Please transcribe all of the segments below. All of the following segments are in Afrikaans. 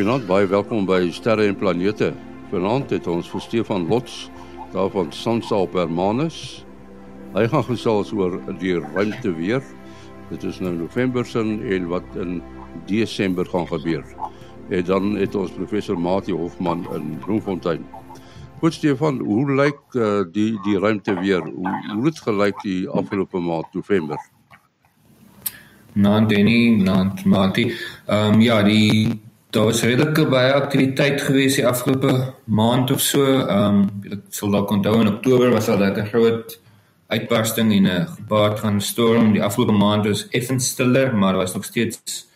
Goeienaand, baie welkom by Sterre en Planete. Vanaand het ons vir Stefan Lots daarvan Sansa op Hermanus. Hy gaan gesels oor die ruimte weer. Dit is nou November sin en wat in Desember gaan gebeur. En dan het ons professor Mati Hofman in Bloemfontein. Goed Stefan, hoe lyk uh, die die ruimte weer? Hoe hoe het gelyk die afgelope maand November? Nou Danny, nou Mati. Ehm um, ja, die daar was redelike baie aktiwiteit gewees die afgelope maand of so. Ehm um, ek sal dalk onthou in Oktober was daar 'n groot uitbarsting en 'n gepaard gaan storm. Die afgelope maand was effens stiller, maar daar was nog steeds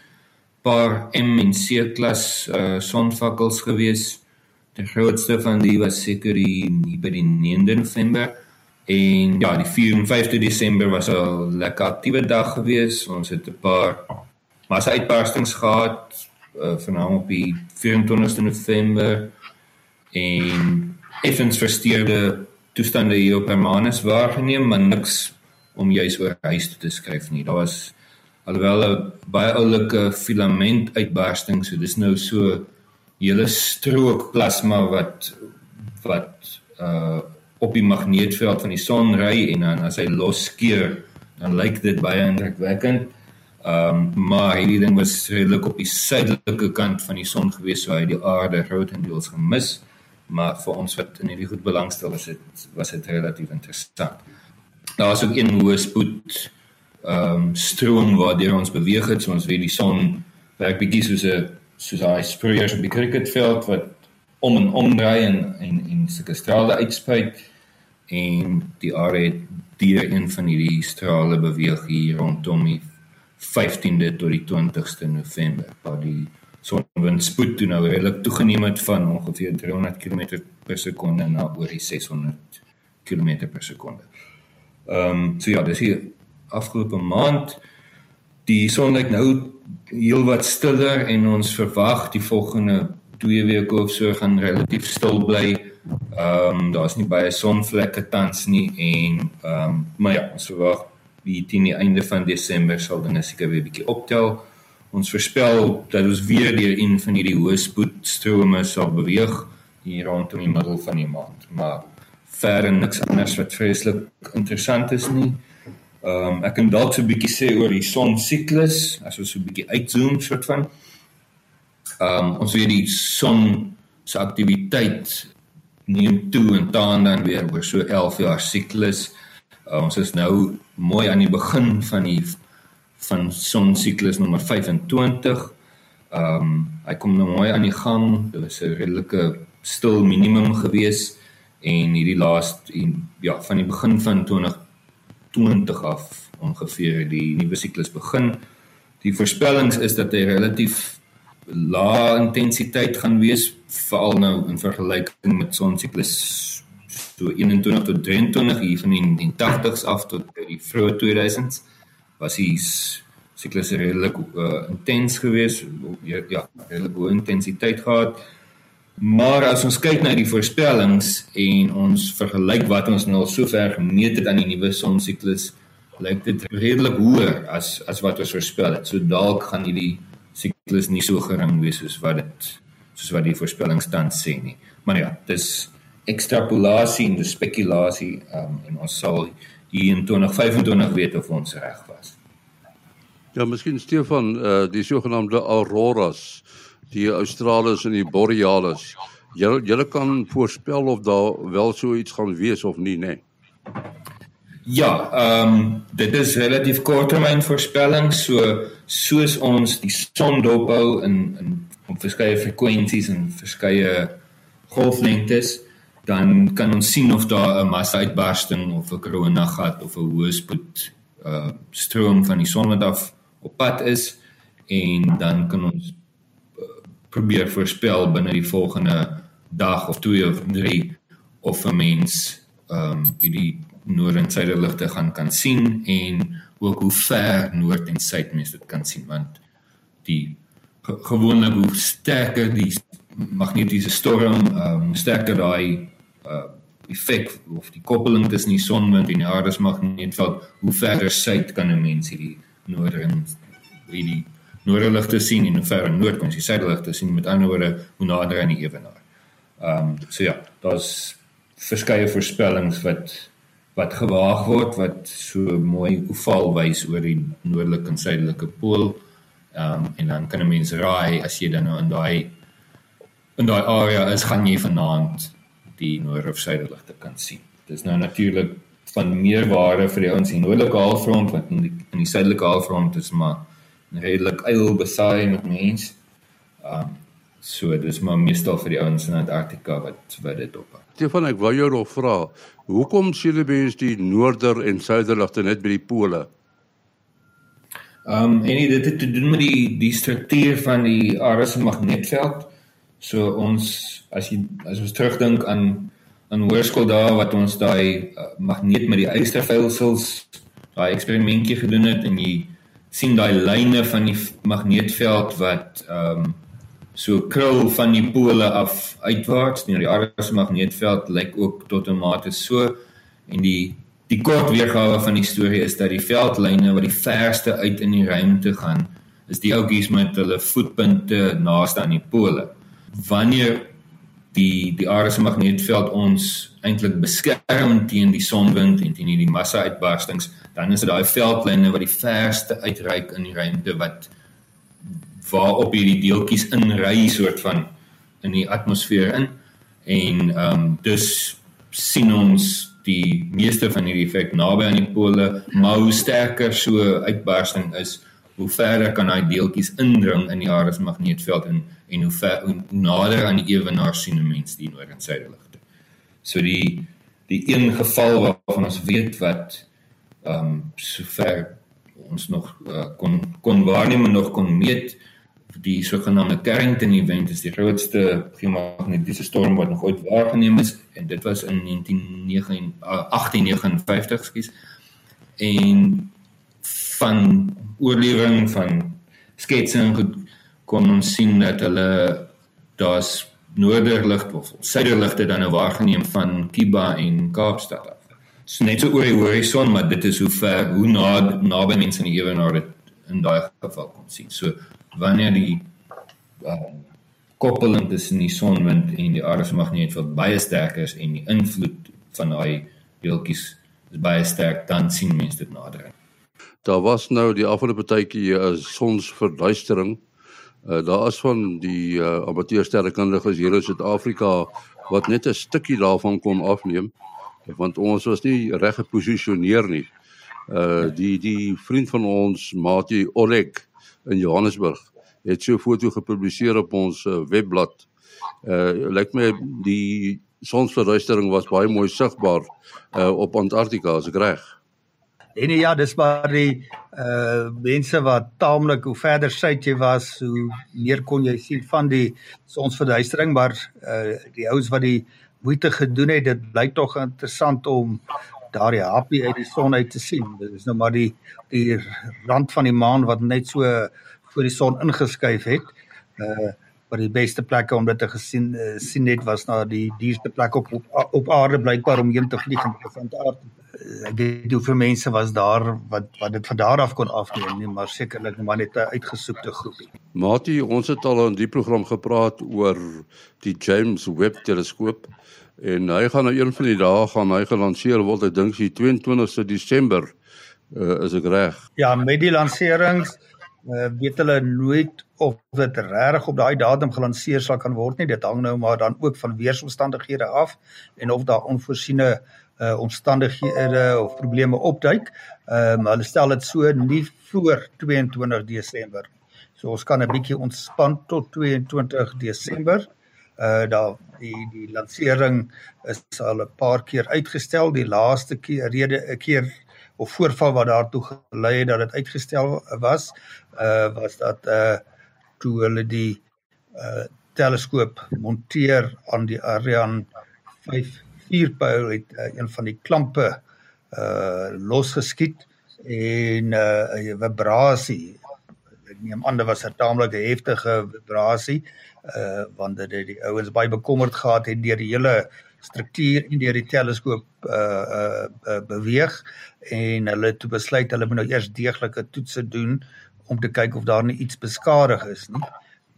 paar M en C klas uh sonvakkels gewees. Die grootste van die was seker die by die 9de November. En ja, die 4 en 5de Desember was 'n lekker aktiewe dag gewees. Ons het 'n paar massa uitbarstings gehad uh, vanaand op die 24ste November en effens versteurde toestande hier op Hermanus waargeneem, maar niks om juis oor huis toe te skryf nie. Daar was alhoewel 'n baie oulike filament uitbarsting, so dis nou so hele strook plasma wat wat uh op die magneetveld van die son ry en dan as hy losskeer, dan lyk dit baie indrukwekkend. Ehm um, maar hierdie ding was redelik op die suidelike kant van die son gewees waar hy die aarde grootendeels gemis. Maar vir ons wat in hierdie goed belangstel was dit was dit relatief interessant. Daar was ook een hoë spoed ehm um, stroom waar deur ons beweeg het, so ons weet die son werk bietjie soos 'n soos 'n spreyer op die cricketveld wat om en om draai en en en sulke strale uitspuit en die aarde deur een van hierdie strale beweeg hier rondom die 15de tot die 20ste November waar die sonwindspoed toe nou redelik toegeneem het van ongeveer 300 km per sekonde na oor die 600 km per sekonde. Ehm um, so ja, dis hier afgelope maand die son lyk nou heelwat stiller en ons verwag die volgende 2 weke of so gaan relatief stil bly. Ehm um, daar's nie baie sonvlekke tans nie en ehm um, maar ja, ons verwag die teen die einde van Desember sal dinge seker weer bietjie optel. Ons voorspel dat ons weer deur een van hierdie hoë spoed strome sal beweeg hier rondom die middel van die maand. Maar verder niks anders wat vreeslik interessant is nie. Ehm um, ek kan dalk so 'n bietjie sê oor die son siklus as ons so 'n bietjie uitzoom soort van. Ehm um, ons weet die son se aktiwiteit neem toe en taan dan weer oor so 11 jaar siklus. Uh, ons is nou mooi aan die begin van die van son siklus nommer 25. Ehm um, hy kom nou mooi aan die gang. Dit was 'n redelike stil minimum gewees en hierdie laaste ja van die begin van 2020 af ongeveer die nuwe siklus begin. Die voorspellings is dat hy relatief lae intensiteit gaan wees veral nou in vergelyking met son siklus so 21 tot 23 hier van die, die 80s af tot die vroeë 2000s was die siklus redelik uh, intens geweest ja, ja redelik hoë intensiteit gehad. Maar as ons kyk na die voorspellings en ons vergelyk wat ons nou al sover gemeet het aan die nuwe sonsiklus lyk dit redelik hoër as as wat ons voorspel het. So dalk gaan hierdie siklus nie so gering wees soos wat dit soos wat die voorspellings tans sê nie. Maar ja dis ekstrapolasie en spekulasie um, en ons sal hier in 2025 weet of ons reg was. Ja, miskien Stefan, uh, die sogenaamde auroras, die australes en die boreales. Jy jy kan voorspel of daar wel so iets gaan wees of nie, nê? Nee? Ja, ehm um, dit is relatief korttermyn voorspelling, so soos ons die son dophou in in op verskeie frekwensies en verskeie golflengtes dan kan ons sien of daar 'n massa-uitbarsting of 'n koronagat of 'n hoë spoed uh stroom van die son af op pad is en dan kan ons uh, probeer voorspel binne die volgende dag of twee of drie of 'n mens ehm um, die noord en suiderligte gaan kan sien en ook hoe ver noord en suid mens dit kan sien want die gewoonlik hoe sterker die magnetiese storm ehm um, sterker daai uh effek of die koppeling tussen die sonwind en die aardesmagneetveld hoe verder suid kan 'n mens hierdie noorde en hierdie noordeligte sien en hoe ver in noord kon jy suideligte sien met ander woorde hoe nader aan die ewenaar. Um, so ja, daar's verskeie voorspellings wat wat gewaag word wat so mooi oval wys oor die noordelike en suidelike pool. Ehm um, en dan kan 'n mens raai as jy dan nou in daai in daai area is gaan jy vanaand die noord of suideligte kan sien. Dit is nou natuurlik van meer waarde vir die ouens in die noordelike halfrond want in die, in die suidelike halfrond is maar redelik eil besaai met mense. Ehm um, so dis maar meestal vir die ouens in Antarktika wat wat dit op. Stefan, ek wou jou nog vra, hoekom sien die mense die noorder en suiderligte net by die pole? Ehm um, en dit het te doen met die die struktuur van die aarde se magnetveld. So ons as jy as ons terugdink aan aan hoërskool daar wat ons daai uh, magneet met die ystervelsels daai eksperimentjie gedoen het en jy sien daai lyne van die magneetveld wat ehm um, so krul van die pole af uitwaarts nie die aarde se magneetveld lyk ook tot 'n mate so. En die die kort weergawe van die storie is dat die veldlyne wat die verste uit in die ruimte gaan is die ouetjies met hulle voetpunte naaste aan die pole wanneer die die aarde se magneetveld ons eintlik beskerm teen die sonwind en teen die massa uitbarstings, dan is dit daai veldlyne wat die verste uitreik in die ruimte wat waarop hierdie deeltjies inry soort van in die atmosfeer in. En ehm um, dus sien ons die meeste van hierdie effek naby aan die pole, maar hoe sterker so uitbarsting is, hoe verder kan daai deeltjies indring in die aarde se magneetveld en en hoe ver hoe nader aan die ewenaar sien 'n mens die noord en suideligte. So die die een geval waarvan ons weet wat ehm um, sover ons nog uh, kon kon waarneem en nog kon meet die sogenaamde Carrington event is die grootste geomagnetiese storm wat nog ooit waargeneem is en dit was in 1959 1859 skus en van oorlewering van sketsing kon ons sien dat hulle daar's noorderlig of suiderligte dan nou waargeneem van Kiba en Kaapstad af. Dit's net so oor die horison, maar dit is hoe ver hoe na naby mense in die ewenaar dit in daai geval kon sien. So wanneer die uh, koppeling tussen die sonwind en die aarde se magneetveld baie sterk is en die invloed van daai deeltjies is baie sterk, dan sien mense dit nader. Daar was nou die afgelope tydjie 'n sonsverduistering Uh, daar is van die uh, amateursterrekundiges hier in Suid-Afrika wat net 'n stukkie daarvan kon afneem want ons was nie reg geposisioneer nie. Uh die die vriend van ons Mati Oleg in Johannesburg het so 'n foto gepubliseer op ons uh, webblad. Uh lyk my die sonsverduistering was baie mooi sigbaar uh op Antarktika as ek reg. En ja, dis maar die uh mense wat taamlik hoe verder suid jy was, hoe meer kon jy sien van die sonsverduistering, maar uh die ouens wat die moeite gedoen het, dit blyk tog interessant om daardie happie uit die son uit te sien. Dit is nou maar die die rand van die maan wat net so voor die son ingeskuif het. Uh maar die beste plekke om dit te gesien uh, sien net was na die duurste plek op op, op aarde blykbaar om heen te vlieg en te vind aard. Uh, ek weet nie hoeveel mense was daar wat wat dit van daar af kon afneem nie, maar sekerlik maar net 'n uitgesoekte groepie. Matie, ons het al in die program gepraat oor die James Webb teleskoop en hy gaan nou een van die dae gaan hy gelanseer word, ek dink die 22ste Desember. Uh, is ek reg? Ja, met die lanserings uh, weet hulle nooit of dit regtig op daai datum gelanseer sal kan word nie. Dit hang nou maar dan ook van weeromstandighede af en of daar onvoorsiene uh, omstandighede of probleme opduik. Ehm um, hulle stel dit so nie voor 22 Desember. So ons kan 'n bietjie ontspan tot 22 Desember. Uh daar die die lansering is al 'n paar keer uitgestel. Die laaste keer rede 'n keer of voorval wat daartoe gelei het dat dit uitgestel was, uh was dat uh toe hulle die uh teleskoop monteer aan die Ariane 5 vuurpyl het uh, een van die klampe uh losgeskiet en uh 'n vibrasie ek neem aan dit was 'n taamlik heftige vibrasie uh want dit het die ouens baie bekommerd gehad het deur die hele struktuur in deur die teleskoop uh, uh uh beweeg en hulle toe besluit hulle moet nou eers deeglike toetse doen om te kyk of daar nie iets beskadig is nie.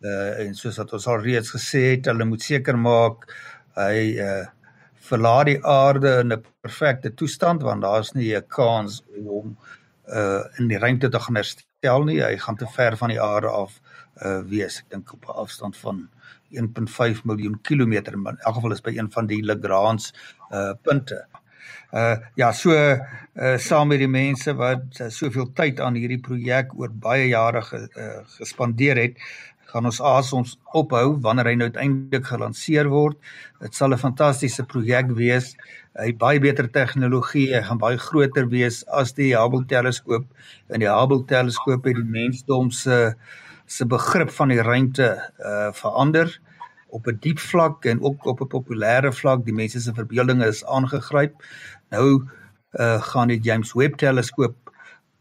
Uh en soos wat ons al reeds gesê het, hulle moet seker maak hy uh verlaat die aarde in 'n perfekte toestand want daar's nie 'n kans om uh in die ruimte te gaan herstel nie. Hy gaan te ver van die aarde af uh wees. Ek dink op 'n afstand van 1.5 miljoen kilometer, maar in elk geval is by een van die Lagrange uh punte. Uh ja, so uh saam met die mense wat uh, soveel tyd aan hierdie projek oor baie jare ge, uh, gespandeer het, gaan ons aas ons ophou wanneer hy nou uiteindelik gelanseer word. Dit sal 'n fantastiese projek wees. Hy baie beter tegnologie, hy gaan baie groter wees as die Hubble teleskoop. En die Hubble teleskoop het die mensdom se se begrip van die ruimte uh verander op 'n diep vlak en ook op 'n populêre vlak. Die mense se verbeelding is aangegryp. Nou uh gaan die James Webb teleskoop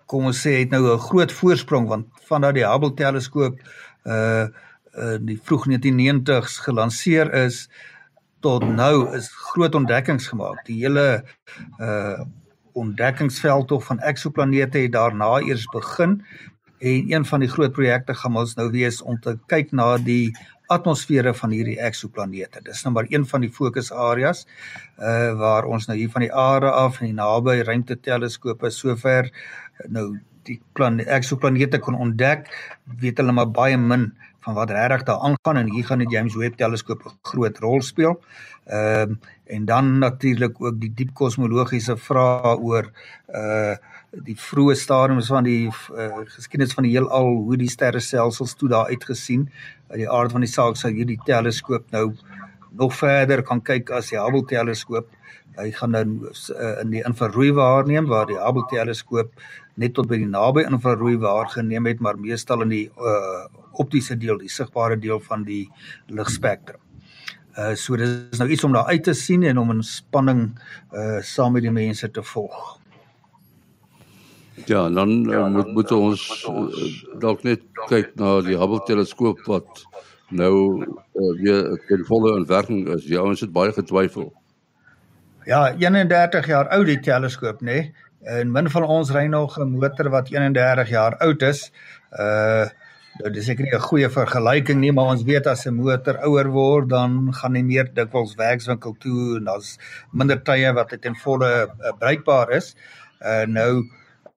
kom ons sê het nou 'n groot voorsprong want vandat die Hubble teleskoop uh in die vroeg 1990s gelanseer is tot nou is groot ontdekkings gemaak. Die hele uh ontdekkingsveld of van eksoplanete het daarna eers begin en een van die groot projekte gaan ons nou wees om te kyk na die atmosfere van hierdie eksoplanete. Dis nou maar een van die fokusareas uh waar ons nou hier van die aarde af en die naby ruimteteleskope sover nou die plan eksoplanete kon ontdek, weet hulle maar baie min van wat regtig daar aangaan en hier gaan die James Webb teleskoop 'n groot rol speel. Ehm uh, en dan natuurlik ook die diep kosmologiese vrae oor uh die vroeë stadiums van die uh, geskiedenis van die heelal, hoe die sterrestelsels toe daar uitgesien. Uit die aard van die saak sal hierdie teleskoop nou nog verder kan kyk as die Hubble teleskoop. Hy gaan nou uh, in die infrarooi waarneem waar die Hubble teleskoop net tot by die naby infrarooi waargeneem het, maar meestal in die uh, optiese deel, die sigbare deel van die ligspektrum. Uh so dis nou iets om daar uit te sien en om in spanning uh saam met die mense te volg. Ja, dan uh, moet moet ons uh, dalk net kyk na die Hubble teleskoop wat nou uh, weer ten volle in werking is. Die ouens het baie getwyfel. Ja, 31 jaar oud die teleskoop, nê? Nee? En min van ons ry nog 'n motor wat 31 jaar oud is. Uh Nou dis seker nie 'n goeie vergelyking nie, maar ons weet as 'n motor ouer word, dan gaan hy meer dikwels werkswinkel toe en daar's minder tye wat dit in volle uh, bruikbaar is. Uh nou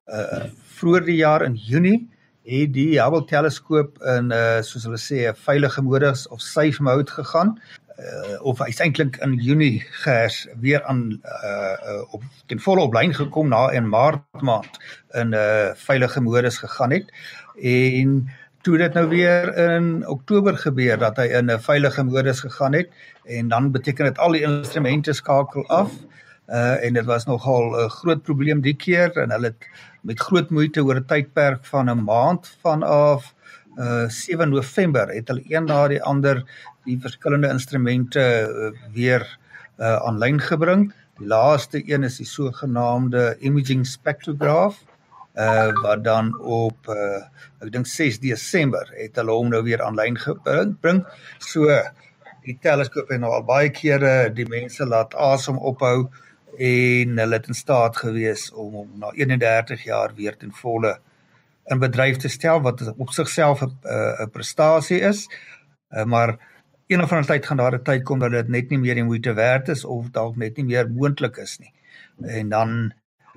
uh vroeër die jaar in Junie het die Hubble teleskoop in uh soos hulle sê 'n veilige modus of safe mode gegaan uh, of hy's eintlik in Junie gehers weer aan uh, uh op ten volle op lyn gekom na in Maart maand in 'n uh, veilige modus gegaan het. En toe dit nou weer in Oktober gebeur dat hy in 'n veilige modus gegaan het en dan beteken dit al die instrumente skakel af uh en dit was nogal 'n groot probleem die keer en hulle het met groot moeite oor 'n tydperk van 'n maand vanaf uh 7 November het hulle een na die ander die verskillende instrumente uh, weer uh aanlyn gebring. Die laaste een is die sogenaamde imaging spectrograph uh wat dan op uh ek dink 6 Desember het hulle hom nou weer aanlyn gebring. Bring. So die teleskoop het nou al baie kere die mense laat asem ophou en hulle het in staat gewees om hom na 31 jaar weer ten volle in bedryf te stel wat op sigself 'n 'n prestasie is. Uh, maar een of ander tyd gaan daar 'n tyd kom dat dit net nie meer die moeite werd is of dalk net nie meer moontlik is nie. En dan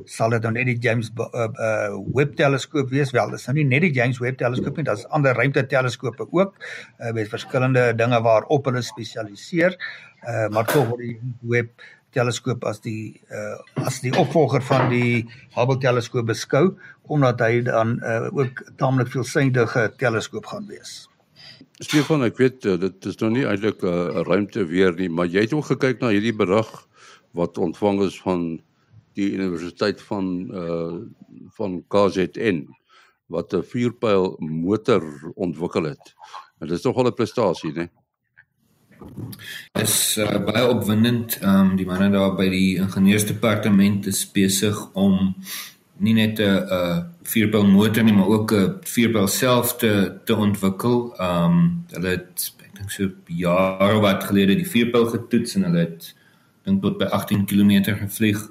sal dit nou net die James uh, uh, Webb teleskoop wees wel dis nou nie net die James Webb teleskoop nie daar's ander ruimteteleskope ook uh, met verskillende dinge waarop hulle spesialiseer uh, maar tog word die Webb teleskoop as die uh, as die opvolger van die Hubble teleskoop beskou omdat hy dan uh, ook taamlik veelsidige teleskoop gaan wees. Stefan, ek weet dit is nog nie eintlik 'n uh, ruimte weer nie, maar jy het ook gekyk na hierdie berig wat ontvang is van die universiteit van uh van KZN wat 'n vuurpyl motor ontwikkel het. En dit is nogal 'n prestasie, né? is uh, baie opwindend. Ehm um, die manne daar by die ingenieursdepartement is besig om nie net 'n 'n vuurpyl motor nie, maar ook 'n vuurpyl self te te ontwikkel. Ehm um, hulle het ek dink so jare wat gelede die vuurpyl getoets en hulle het dink tot by 18 km gevlieg.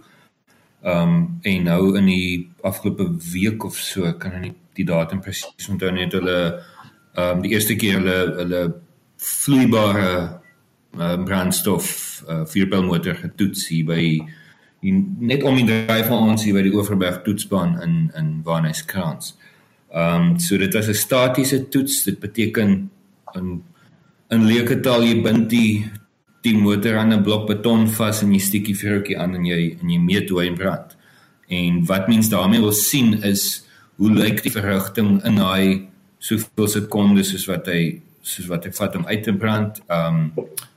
Ehm um, en nou in die afgelope week of so kan ek nie die datum presies onthou net hulle ehm um, die eerste keer hulle hulle vloeibare uh, brandstof uh, vuurpylmotor getoets hier by die, net om die dryf van ons hier by die Oeverberg toetsbaan in in Waarneyskrans. Ehm um, so dit was 'n statiese toets. Dit beteken in in leuke taal jy bind die die motor aan 'n blok beton vas en jy steek die vuurtjie aan en jy en jy meet hoe hy brand. En wat mens daarmee wil sien is hoe lyk die verrigting in daai soveel sekondes soos wat hy soos wat hy vat om uit te brand. Ehm um,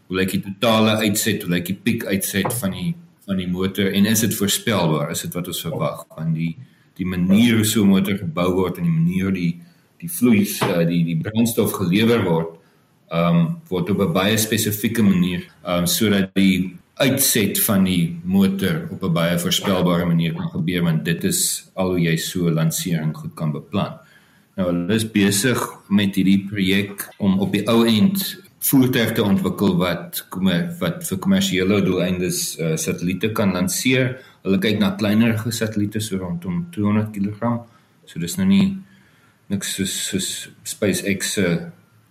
hoe lyk die totale uitset, hoe lyk die piek uitset van die van die motor en is dit voorspelbaar? Is dit wat ons verwag van die die manier hoe so 'n motor gebou word en die manier die die vloeis uh, die die brandstof gelewer word? ehm um, word op 'n baie spesifieke manier ehm um, sodat die uitset van die motor op 'n baie voorspelbare manier kan gebeur want dit is al hoe jy so 'n lansering goed kan beplan. Nou hulle is besig met hierdie projek om op die ou end voertuie te ontwikkel wat kom wat vir kommersiële doeleindes uh, satelliete kan lanseer. Hulle kyk na kleiner satelliete so rondom 200 kg. So dis nou nie niks soos soos SpaceX se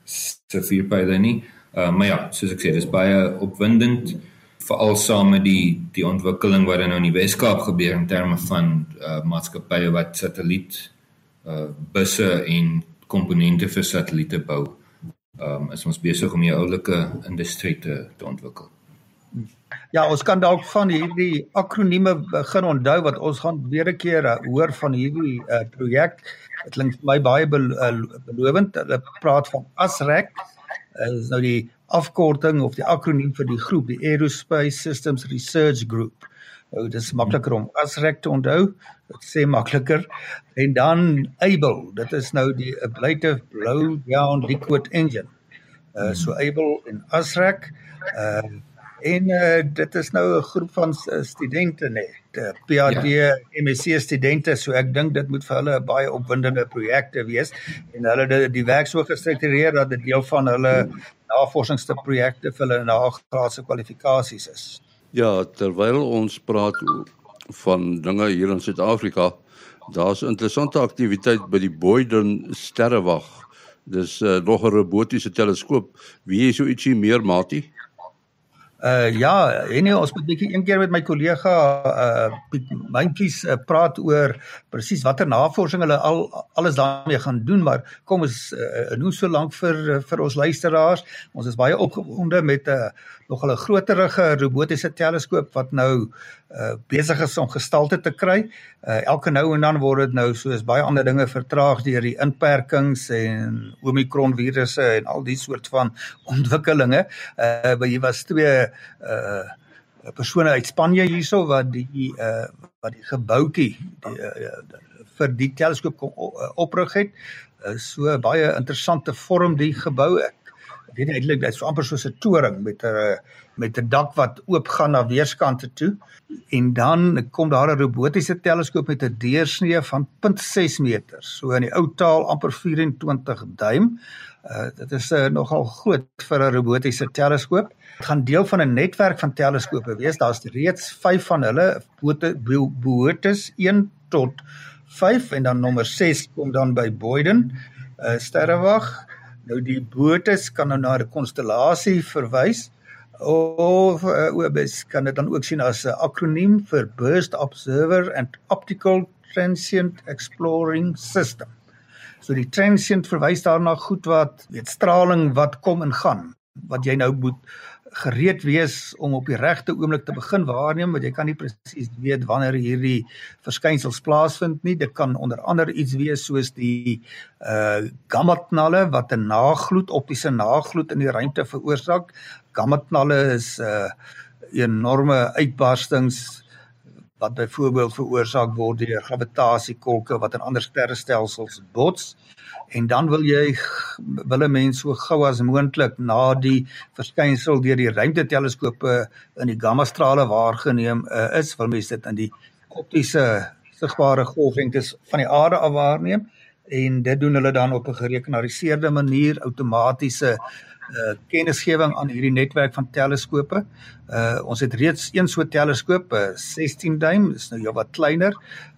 se vierpyle nie. Uh, maar ja, soos ek sê, dis baie opwindend veral saam met die die ontwikkeling wat nou in die Weskaap gebeur in terme van uh, maatskappye wat satelliet uh, busse en komponente vir satelliete bou. Ehm um, is ons besig om 'n oulike industrie te te ontwikkel. Ja, ons kan dalk van hierdie akronieme begin onthou wat ons gaan weer 'n keer hoor van hierdie uh, projek. Dit klink vir my baie belovend. Hulle praat van ASREC. Dit is nou die afkorting of die akroniem vir die groep, die Aerospace Systems Research Group. Nou dis makliker om ASREC te onthou. Dit sê makliker. En dan Able. Dit is nou die Ablative Blow Down Liquid Engine. Uh so Able en ASREC. Uh En uh, dit is nou 'n groep van studente net, uh, PhD, ja. MSc studente, so ek dink dit moet vir hulle 'n baie opwindende projekte wees en hulle die, die werk so gestruktureer dat dit deel van hulle navorsingsprojekte vir hulle nagraadse kwalifikasies is. Ja, terwyl ons praat van dinge hier in Suid-Afrika, daar's interessante aktiwiteit by die Boyden sterrewag. Dis uh, nog 'n robotiese teleskoop. Wie is so ietsie meer matie? Uh ja, en nee, ons moet bietjie een keer met my kollega uh Piet Myntjies uh, praat oor presies watter navorsing hulle al alles daarmee gaan doen, maar kom ons uh, noem so lank vir vir ons luisteraars. Ons is baie opgewonde met 'n uh, nog 'n groterige robotiese teleskoop wat nou uh besig is om gestalte te kry. Uh elke nou en dan word dit nou soos baie ander dinge vertraag deur die inperkings en Omicron virusse en al die soort van ontwikkelinge. Uh by hier was twee uh persone uit Spanje hierso wat die uh wat die gebouetjie die uh, vir die teleskoop kom oprig het. Uh, so baie interessante vorm die gebou. Ek weet nie eintlik dit is so amper soos 'n toring met 'n met 'n dak wat oop gaan na weerskante toe. En dan kom daar 'n robotiese teleskoop met 'n deursnee van 0.6 meter. So in die ou taal amper 24 duim. Uh, dit is uh, nogal groot vir 'n robotiese teleskoop. Dit gaan deel van 'n netwerk van teleskope wees. Daar's reeds 5 van hulle behoortes 1 tot 5 en dan nommer 6 kom dan by Boyden uh, sterrewag Nou die botes kan nou na 'n konstellasie verwys of uh, OBS kan dit dan ook sien as 'n akroniem vir Burst Observer and Optical Transient Exploring System. So die transient verwys daarna goed wat weet straling wat kom en gaan wat jy nou moet gereed wees om op die regte oomblik te begin waarneem want jy kan nie presies weet wanneer hierdie verskynsels plaasvind nie. Dit kan onder andere iets wees soos die uh gamma knalle wat 'n nagloed optiese nagloed in die ruimte veroorsaak. Gamma knalle is uh enorme uitbarstings wat byvoorbeeld veroorsaak word deur gravitasiekolke wat in ander sterrestelsels bots. En dan wil jy wil 'n mens so gou as moontlik na die verskynsel deur die ruimteteleskope in die gamma strale waargeneem uh, is wil mens dit in die optiese sigbare golflengtes van die aarde af waarneem en dit doen hulle dan op 'n gerekenariseerde manier outomatiese uh kennisgewing aan hierdie netwerk van teleskope. Uh ons het reeds een so teleskoop, 'n uh, 16 duim, dis nou heelwat kleiner.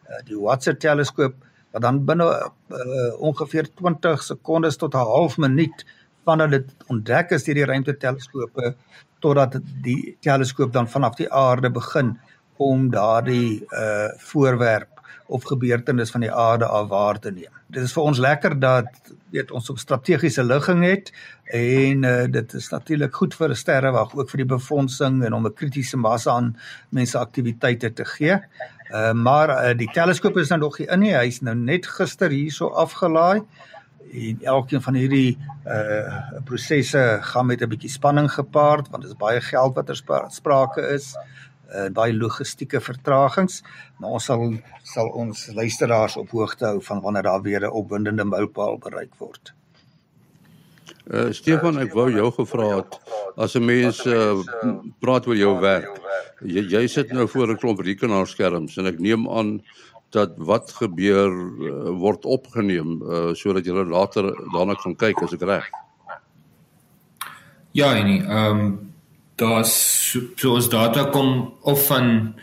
Uh die Watson teleskoop wat dan binne uh, ongeveer 20 sekondes tot 'n half minuut vandat dit ontdek is deur die ruimteteleskope totdat die teleskoop dan vanaf die aarde begin om daardie uh voorwerp of gebeurtenis van die aarde af waar te neem. Dit is vir ons lekker dat weet ons op strategiese ligging het en uh, dit is natuurlik goed vir 'n sterrewag ook vir die befondsing en om 'n kritiese massa aan mense aktiwiteite te gee. Uh, maar uh, die teleskoop is nou nog nie in nie. Hy's nou net gister hierso afgelaai en elkeen van hierdie uh prosesse gaan met 'n bietjie spanning gepaard want dit is baie geld wat er sprake is uh, baie logistieke vertragings, maar ons sal sal ons luisteraars op hoogte hou van wanneer daar weer 'n opwindende mylpaal bereik word. Uh, Stefan, ek wou jou gevra het as 'n mens uh, praat oor jou werk. Jy, jy sit nou voor 'n klomp rekenaarskerms en ek neem aan dat wat gebeur uh, word opgeneem uh, sodat jy later daarna kan kyk as ek reg. Ja, en ehm um, daar's soos data kom of van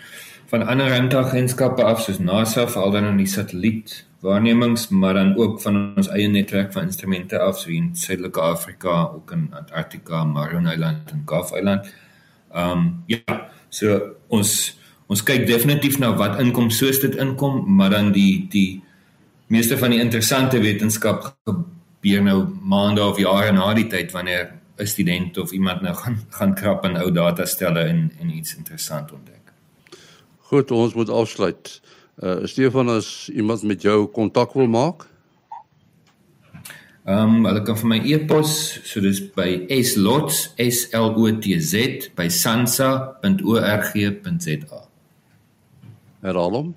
van ander ruimteagentskappe af soos NASA veral dan in die satelliet waarnemings maar dan ook van ons eie netwerk van instrumente af so in Suidelike Afrika ook in Antarktika, Marion Island en Gulf Island. Ehm um, ja, so ons ons kyk definitief na wat inkom soos dit inkom, maar dan die die meeste van die interessante wetenskap gebeur nou maande of jare na die tyd wanneer 'n student of iemand nou gaan gaan krap in ou datastelle en en iets interessant ontdek. Goed, ons moet afsluit. Uh Stefan as iemand met jou kontak wil maak. Ehm um, hulle kan vir my e-pos, so dis by slots s l o t z by sansa.org.za. Herhaal hom.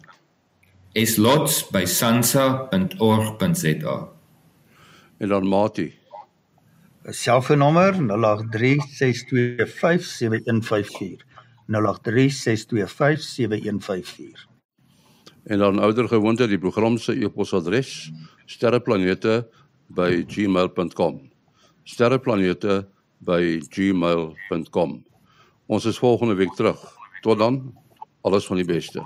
slots by sansa.org.za. En dan Mati 0800 selfoonnommer 0836257154 0836257154 En dan ouer gewoonte die program se e-posadres sterreplanete@gmail.com sterreplanete@gmail.com Ons is volgende week terug. Tot dan. Alles van die beste.